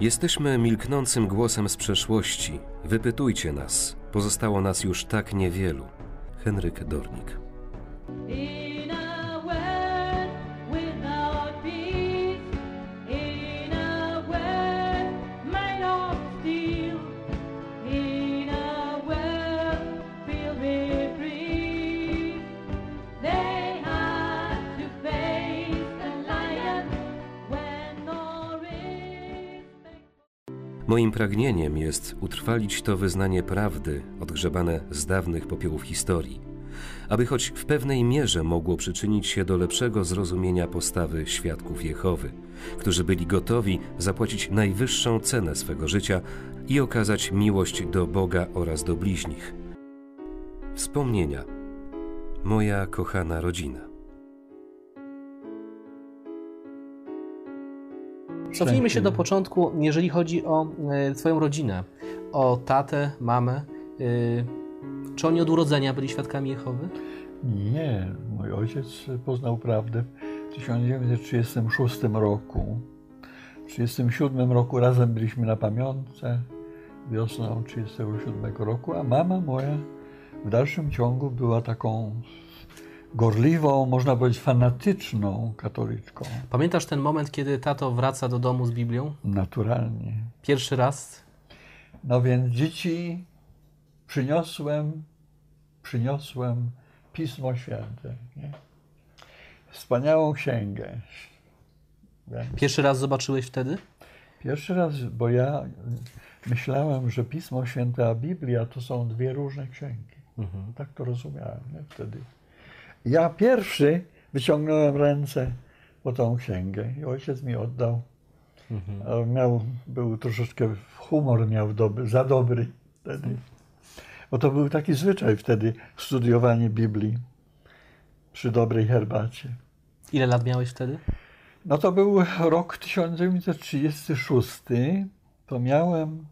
Jesteśmy milknącym głosem z przeszłości. Wypytujcie nas. Pozostało nas już tak niewielu. Henryk Dornik. Moim pragnieniem jest utrwalić to wyznanie prawdy, odgrzebane z dawnych popiołów historii, aby choć w pewnej mierze mogło przyczynić się do lepszego zrozumienia postawy świadków Jehowy, którzy byli gotowi zapłacić najwyższą cenę swego życia i okazać miłość do Boga oraz do bliźnich. Wspomnienia. Moja kochana rodzina. Cofnijmy się do początku, jeżeli chodzi o e, Twoją rodzinę, o tatę, mamę. E, czy oni od urodzenia byli świadkami Jehowy? Nie, mój ojciec poznał prawdę w 1936 roku. W 1937 roku razem byliśmy na pamiątce wiosną 1937 roku, a mama moja w dalszym ciągu była taką gorliwą, można powiedzieć fanatyczną katoliczką. Pamiętasz ten moment, kiedy tato wraca do domu z Biblią? Naturalnie. Pierwszy raz? No więc dzieci przyniosłem, przyniosłem Pismo Święte. Nie? Wspaniałą księgę. Więc Pierwszy raz zobaczyłeś wtedy? Pierwszy raz, bo ja myślałem, że Pismo Święte a Biblia to są dwie różne księgi. Tak to rozumiałem nie? wtedy. Ja pierwszy wyciągnąłem ręce po tą księgę i ojciec mi oddał. A Miał, był troszeczkę, humor miał dobry, za dobry wtedy. Bo to był taki zwyczaj wtedy, studiowanie Biblii przy dobrej herbacie. Ile lat miałeś wtedy? No to był rok 1936. To miałem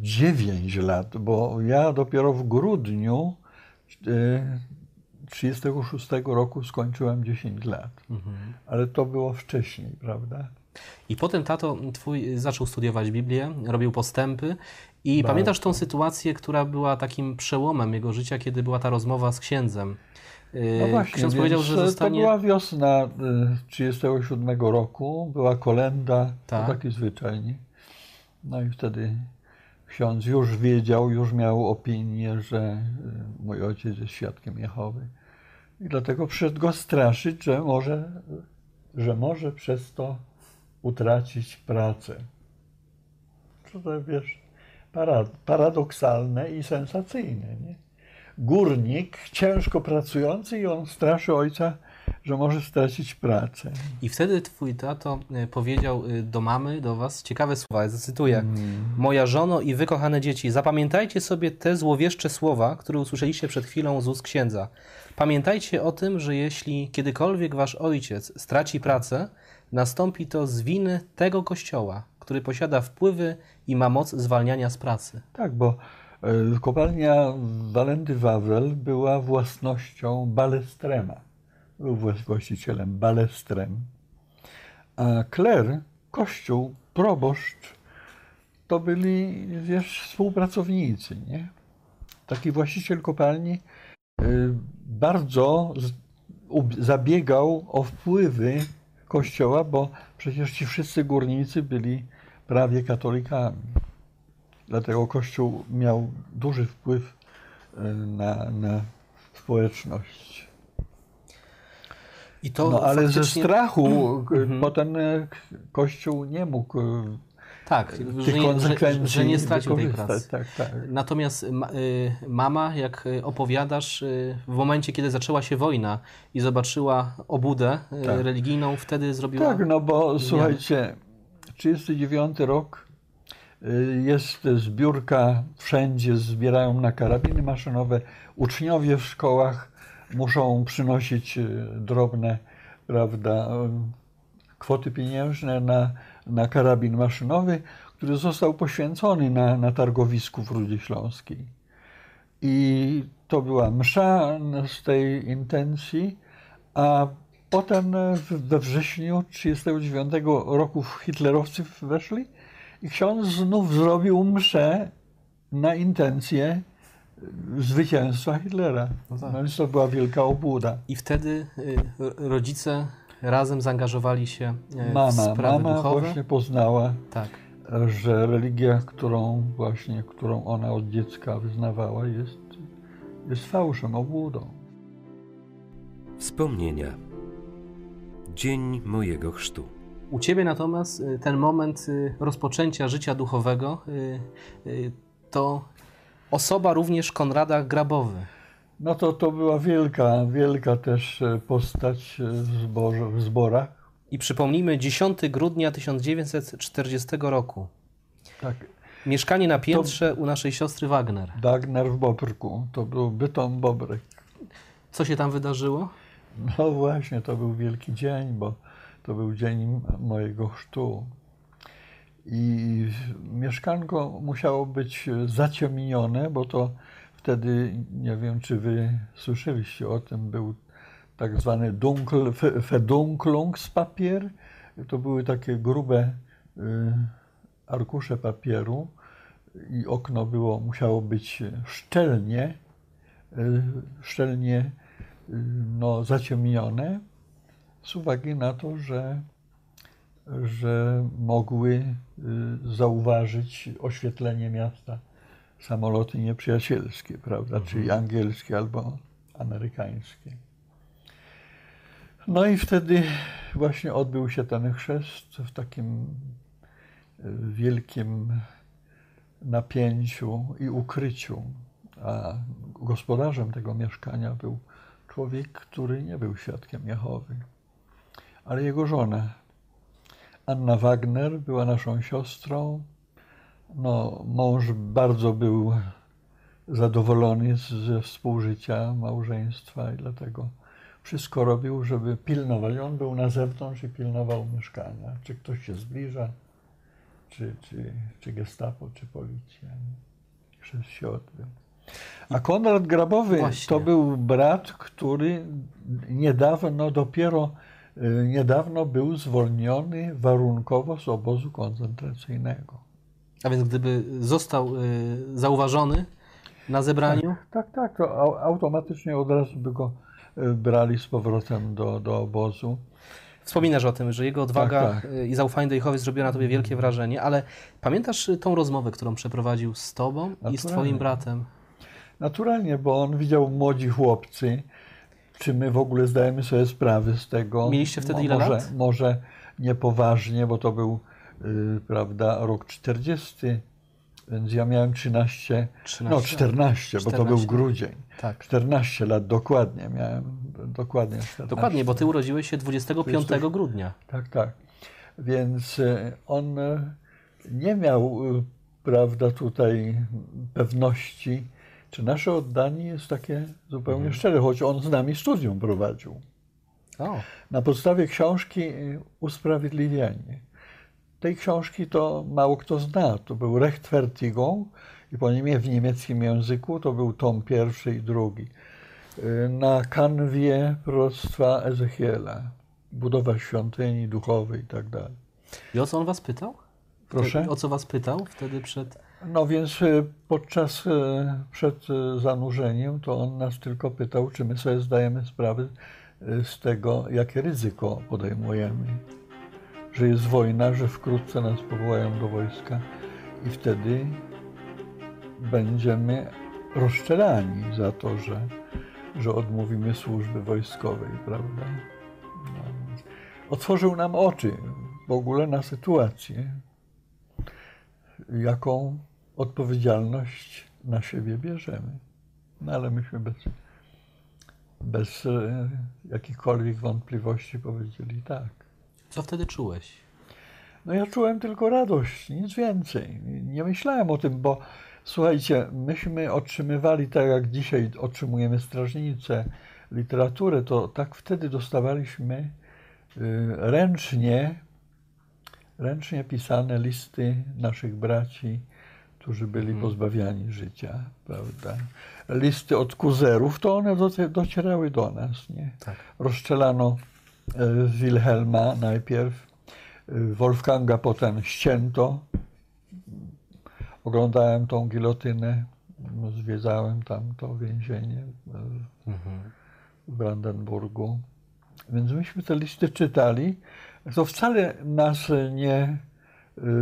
9 lat, bo ja dopiero w grudniu 1936 roku skończyłem 10 lat. Ale to było wcześniej, prawda? I potem tato twój zaczął studiować Biblię, robił postępy. I Bardzo. pamiętasz tą sytuację, która była takim przełomem jego życia, kiedy była ta rozmowa z księdzem? Yy, No właśnie, Ksiądz powiedział, że to zostanie. była wiosna 1937 roku, była kolenda, Tak. to taki zwyczaj, nie? No i wtedy ksiądz już wiedział, już miał opinię, że y, mój ojciec jest świadkiem Jehowy. I dlatego przyszedł go straszyć, że może, że może przez to utracić pracę. Co to wiesz, para, paradoksalne i sensacyjne, nie? Górnik, ciężko pracujący i on straszy ojca, że może stracić pracę. I wtedy twój tato y, powiedział y, do mamy, do was ciekawe słowa, ja zacytuję. Mm. Moja żono i wy, kochane dzieci, zapamiętajcie sobie te złowieszcze słowa, które usłyszeliście przed chwilą z ust księdza. Pamiętajcie o tym, że jeśli kiedykolwiek wasz ojciec straci pracę, nastąpi to z winy tego kościoła, który posiada wpływy i ma moc zwalniania z pracy. Tak, bo e, kopalnia Walenty Wawel była własnością Balestrema. Był właścicielem Balestrem. A kler, kościół, proboszcz, to byli, wiesz, współpracownicy, nie? Taki właściciel kopalni e, bardzo zabiegał o wpływy kościoła, bo przecież ci wszyscy górnicy byli prawie katolikami. Dlatego Kościół miał duży wpływ e, na, na społeczność. I to No ale ze faktycznie- strachu e, Mhm. potem e, Kościół nie mógł e, tak, że, nie- że, że nie stracił tej pracy. Tak, tak. Natomiast y, mama, jak opowiadasz, y, w momencie, kiedy zaczęła się wojna i zobaczyła obudę y, Tak. religijną, wtedy zrobiła. Tak, no bo słuchajcie, 39 rok jest zbiórka wszędzie, zbierają na karabiny maszynowe. Uczniowie w szkołach muszą przynosić y, drobne, prawda, y, kwoty pieniężne na, na karabin maszynowy, który został poświęcony na, na targowisku w Rudzie Śląskiej. I to była msza z tej intencji, a Potem e, we wrześniu 1939 roku hitlerowcy weszli i ksiądz znów zrobił mszę na intencję e, zwycięstwa Hitlera. No tak. No więc to była wielka obłuda. I wtedy y, rodzice razem zaangażowali się y, w Mama, sprawy mama duchowe. właśnie poznała, Tak. że religia, którą właśnie, którą ona od dziecka wyznawała, jest, jest fałszem, obłudą. Wspomnienia. Dzień mojego chrztu. U Ciebie natomiast y, ten moment rozpoczęcia życia duchowego to osoba również Konrada Grabowy. No to, to była wielka, wielka też e, postać e, w, zborze, w zborach. I przypomnijmy, 10 grudnia 1940 roku. Tak, Mieszkanie na piętrze u naszej siostry Wagner. Dagner w Bobrku, to był Bytom Bobrek. Co się tam wydarzyło? No właśnie, to był wielki dzień, bo to był dzień mojego chrztu. I mieszkanko musiało być zaciemnione, bo to wtedy, nie wiem czy wy słyszeliście o tym, był tak zwany dunkel, Verdunklungspapier. To były takie grube y, arkusze papieru i okno było, musiało być szczelnie, y, szczelnie y, no, zaciemnione z uwagi na to, że, że mogły y, zauważyć oświetlenie miasta samoloty nieprzyjacielskie, prawda, czyli angielskie albo amerykańskie. No i wtedy właśnie odbył się ten chrzest w takim y, wielkim napięciu i ukryciu. A gospodarzem tego mieszkania był człowiek, który nie był świadkiem Jehowy, ale jego żona. Anna Wagner była naszą siostrą. No, mąż bardzo był zadowolony ze współżycia, małżeństwa i dlatego wszystko robił, żeby pilnować. On był na zewnątrz i pilnował mieszkania. Czy ktoś się zbliża, czy, czy, czy gestapo, czy policja. Chrzest się odbył. A Konrad Grabowy Właśnie. to był brat, który niedawno, dopiero niedawno był zwolniony warunkowo z obozu koncentracyjnego. A więc gdyby został y, zauważony na zebraniu, Tak, tak, to au- automatycznie od razu by go y, brali z powrotem do, do obozu. wspominasz o tym, że jego odwaga Tak, tak. y, i zaufanie do Jehowy zrobiło na tobie wielkie wrażenie, ale pamiętasz y, tą rozmowę, którą przeprowadził z tobą i z Naturalnie. twoim bratem? Naturalnie, bo on widział młodzi chłopcy, czy my w ogóle zdajemy sobie sprawę z tego. Mieliście wtedy ile może, lat? Może niepoważnie, bo to był, y, prawda, rok 40, więc ja miałem 13, 13 no lat. 14, bo to 14. był grudzień. Tak. 14 lat dokładnie miałem, dokładnie 14. Dokładnie, bo ty urodziłeś się 25 Jesteś- grudnia. Tak, tak. Więc e, on e, nie miał, e, prawda, tutaj pewności, czy nasze oddanie jest takie zupełnie Mhm. szczere, choć on z nami studium prowadził. O, Na podstawie książki e, Usprawiedliwienie. Tej książki to mało kto zna. To był Rechtfertigung i po niemie w niemieckim języku to był tom pierwszy i drugi. E, Na kanwie proroctwa Ezechiela. Budowa świątyni duchowej i tak dalej. i o co on was pytał? Proszę? O co was pytał wtedy przed... No więc e, podczas, e, przed e, zanurzeniem, to on nas tylko pytał, czy my sobie zdajemy sprawę z tego, jakie ryzyko podejmujemy. Że jest wojna, że wkrótce nas powołają do wojska i wtedy będziemy rozstrzelani za to, że, że odmówimy służby wojskowej, prawda? No, otworzył nam oczy w ogóle na sytuację, jaką odpowiedzialność na siebie bierzemy. No ale myśmy bez, bez e, jakichkolwiek wątpliwości powiedzieli tak. Co wtedy czułeś? No ja czułem tylko radość, nic więcej. Nie myślałem o tym, bo słuchajcie, myśmy otrzymywali, tak jak dzisiaj otrzymujemy strażnicę, literaturę, to tak wtedy dostawaliśmy y, ręcznie, ręcznie pisane listy naszych braci, którzy byli pozbawiani życia, prawda? Listy od kuzerów, to one docierały do nas, nie? Tak. Rozstrzelano e, Wilhelma najpierw, e, Wolfganga potem ścięto. Oglądałem tą gilotynę, zwiedzałem tam to więzienie e, w Brandenburgu. Więc myśmy te listy czytali. To wcale nas nie,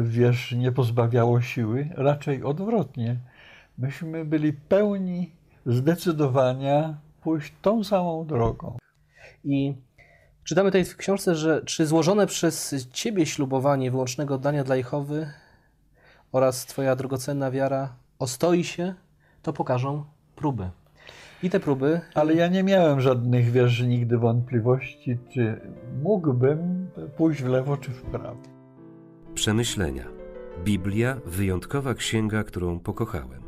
wiesz, nie pozbawiało siły, raczej odwrotnie. Myśmy byli pełni zdecydowania pójść tą samą drogą. I czytamy tutaj w książce, że czy złożone przez Ciebie ślubowanie wyłącznego oddania dla Jehowy oraz Twoja drogocenna wiara ostoi się, to pokażą próby. I te próby, Ale ja nie miałem żadnych, wiesz, nigdy wątpliwości, czy mógłbym pójść w lewo czy w prawo. Przemyślenia. Biblia wyjątkowa księga, którą pokochałem.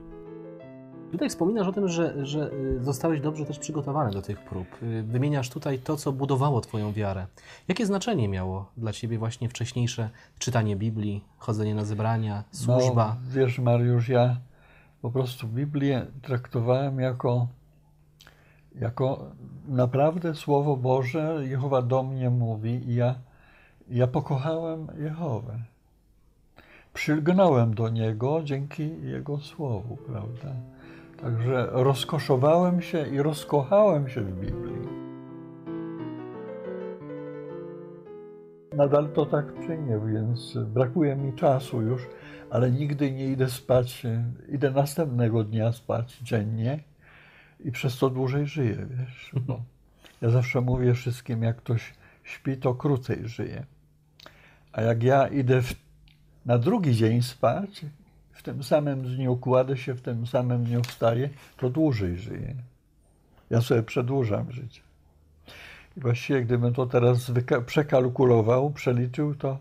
Tutaj wspominasz o tym, że, że y, zostałeś dobrze też przygotowany do tych prób. Y, Wymieniasz tutaj to, co budowało Twoją wiarę. Jakie znaczenie miało dla Ciebie właśnie wcześniejsze czytanie Biblii, chodzenie na zebrania, służba? No, wiesz, Mariusz, ja po prostu Biblię traktowałem jako, jako naprawdę Słowo Boże. Jehowa do mnie mówi i ja, ja pokochałem Jehowę. Przylgnąłem do Niego dzięki Jego Słowu, prawda? Także rozkoszowałem się i rozkochałem się w Biblii. Nadal to tak czynię, więc brakuje mi czasu już, ale nigdy nie idę spać. Idę następnego dnia spać dziennie i przez to dłużej żyję, wiesz. Bo ja zawsze mówię wszystkim, jak ktoś śpi, to krócej żyje. A jak ja idę w, na drugi dzień spać, w tym samym dniu kładę się, w tym samym dniu wstaję, to dłużej żyję. Ja sobie przedłużam życie. I właściwie gdybym to teraz przekalkulował, przeliczył, to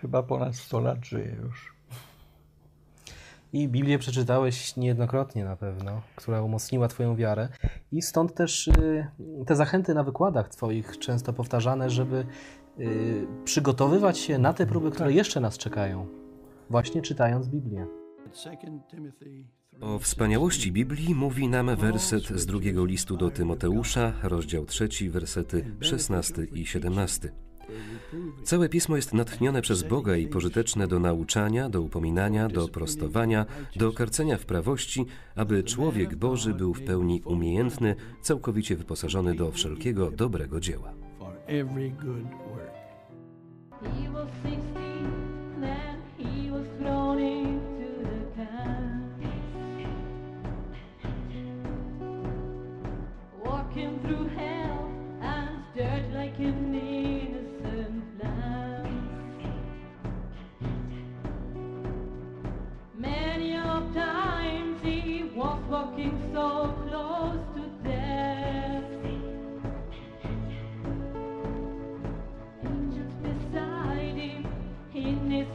chyba ponad 100 lat żyję już. I Biblię przeczytałeś niejednokrotnie na pewno, która umocniła Twoją wiarę. I stąd też y, te zachęty na wykładach Twoich często powtarzane, żeby przygotowywać się na te próby, które jeszcze nas czekają, właśnie czytając Biblię. O wspaniałości Biblii mówi nam werset z drugiego listu do Tymoteusza, rozdział 3, wersety 16 i 17. Całe pismo jest natchnione przez Boga i pożyteczne do nauczania, do upominania, do prostowania, do karcenia w prawości, aby człowiek Boży był w pełni umiejętny, całkowicie wyposażony do wszelkiego dobrego dzieła.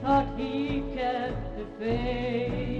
thought he kept the faith.